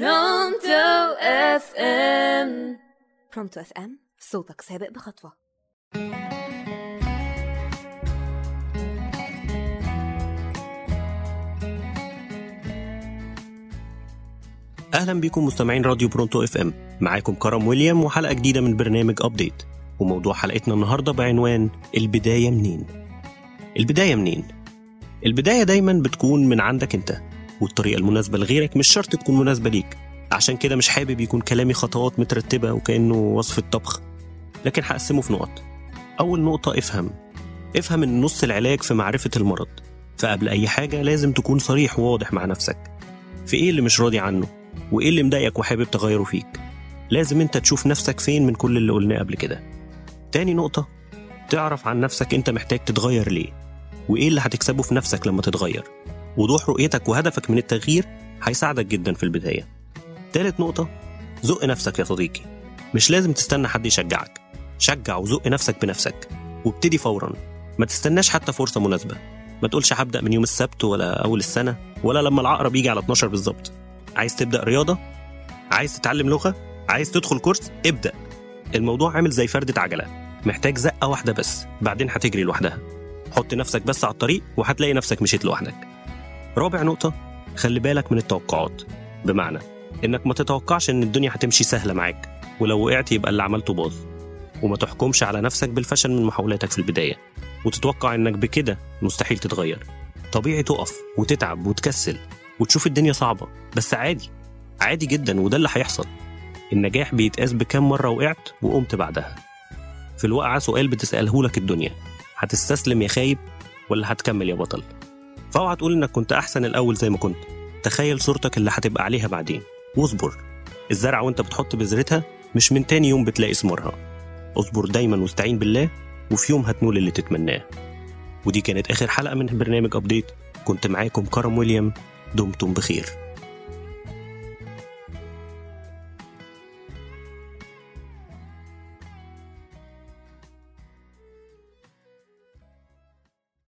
Pronto FM Pronto FM صوتك سابق بخطوة. أهلا بكم مستمعين راديو Pronto FM معاكم كرم ويليام وحلقة جديدة من برنامج Update وموضوع حلقتنا النهارده بعنوان البداية منين؟ البداية منين؟ البداية دايما بتكون من عندك أنت. والطريقة المناسبة لغيرك مش شرط تكون مناسبة ليك. عشان كده مش حابب يكون كلامي خطوات مترتبة وكأنه وصفه طبخ لكن هقسمه في نقط. أول نقطة افهم. افهم إن نص العلاج في معرفة المرض. فقبل أي حاجة لازم تكون صريح وواضح مع نفسك. في إيه اللي مش راضي عنه؟ وإيه اللي مضايقك وحابب تغيره فيك؟ لازم أنت تشوف نفسك فين من كل اللي قلناه قبل كده. تاني نقطة. تعرف عن نفسك أنت محتاج تتغير ليه؟ وإيه اللي هتكسبه في نفسك لما تتغير؟ وضوح رؤيتك وهدفك من التغيير هيساعدك جدا في البداية. تالت نقطة زق نفسك يا صديقي. مش لازم تستنى حد يشجعك. شجع وزق نفسك بنفسك. وابتدي فورا. ما تستناش حتى فرصة مناسبة. ما تقولش هبدأ من يوم السبت ولا أول السنة ولا لما العقرب يجي على 12 بالظبط. عايز تبدأ رياضة؟ عايز تتعلم لغة؟ عايز تدخل كورس؟ ابدأ. الموضوع عامل زي فردة عجلة محتاج زقة واحدة بس بعدين هتجري لوحدها. حط نفسك بس على الطريق وهتلاقي نفسك مشيت لوحدك. رابع نقطة خلي بالك من التوقعات. بمعنى إنك ما تتوقعش إن الدنيا هتمشي سهلة معاك ولو وقعت يبقى اللي عملته باظ. وما تحكمش على نفسك بالفشل من محاولاتك في البداية. وتتوقع إنك بكده مستحيل تتغير. طبيعي تقف وتتعب وتكسل وتشوف الدنيا صعبة. بس عادي عادي جدا وده اللي هيحصل. النجاح بيتقاس بكام مرة وقعت وقمت بعدها. في الوقعة سؤال بتسأله لك الدنيا. هتستسلم يا خايب ولا هتكمل يا بطل؟ فاوعى تقول إنك كنت أحسن الأول زي ما كنت. تخيل صورتك اللي هتبقى عليها بعدين. واصبر. الزرعة وأنت بتحط بذرتها مش من تاني يوم بتلاقي ثمارها اصبر دايما واستعين بالله وفي يوم هتنول اللي تتمناه. ودي كانت آخر حلقة من برنامج ابديت كنت معاكم كرم ويليام. دمتم بخير.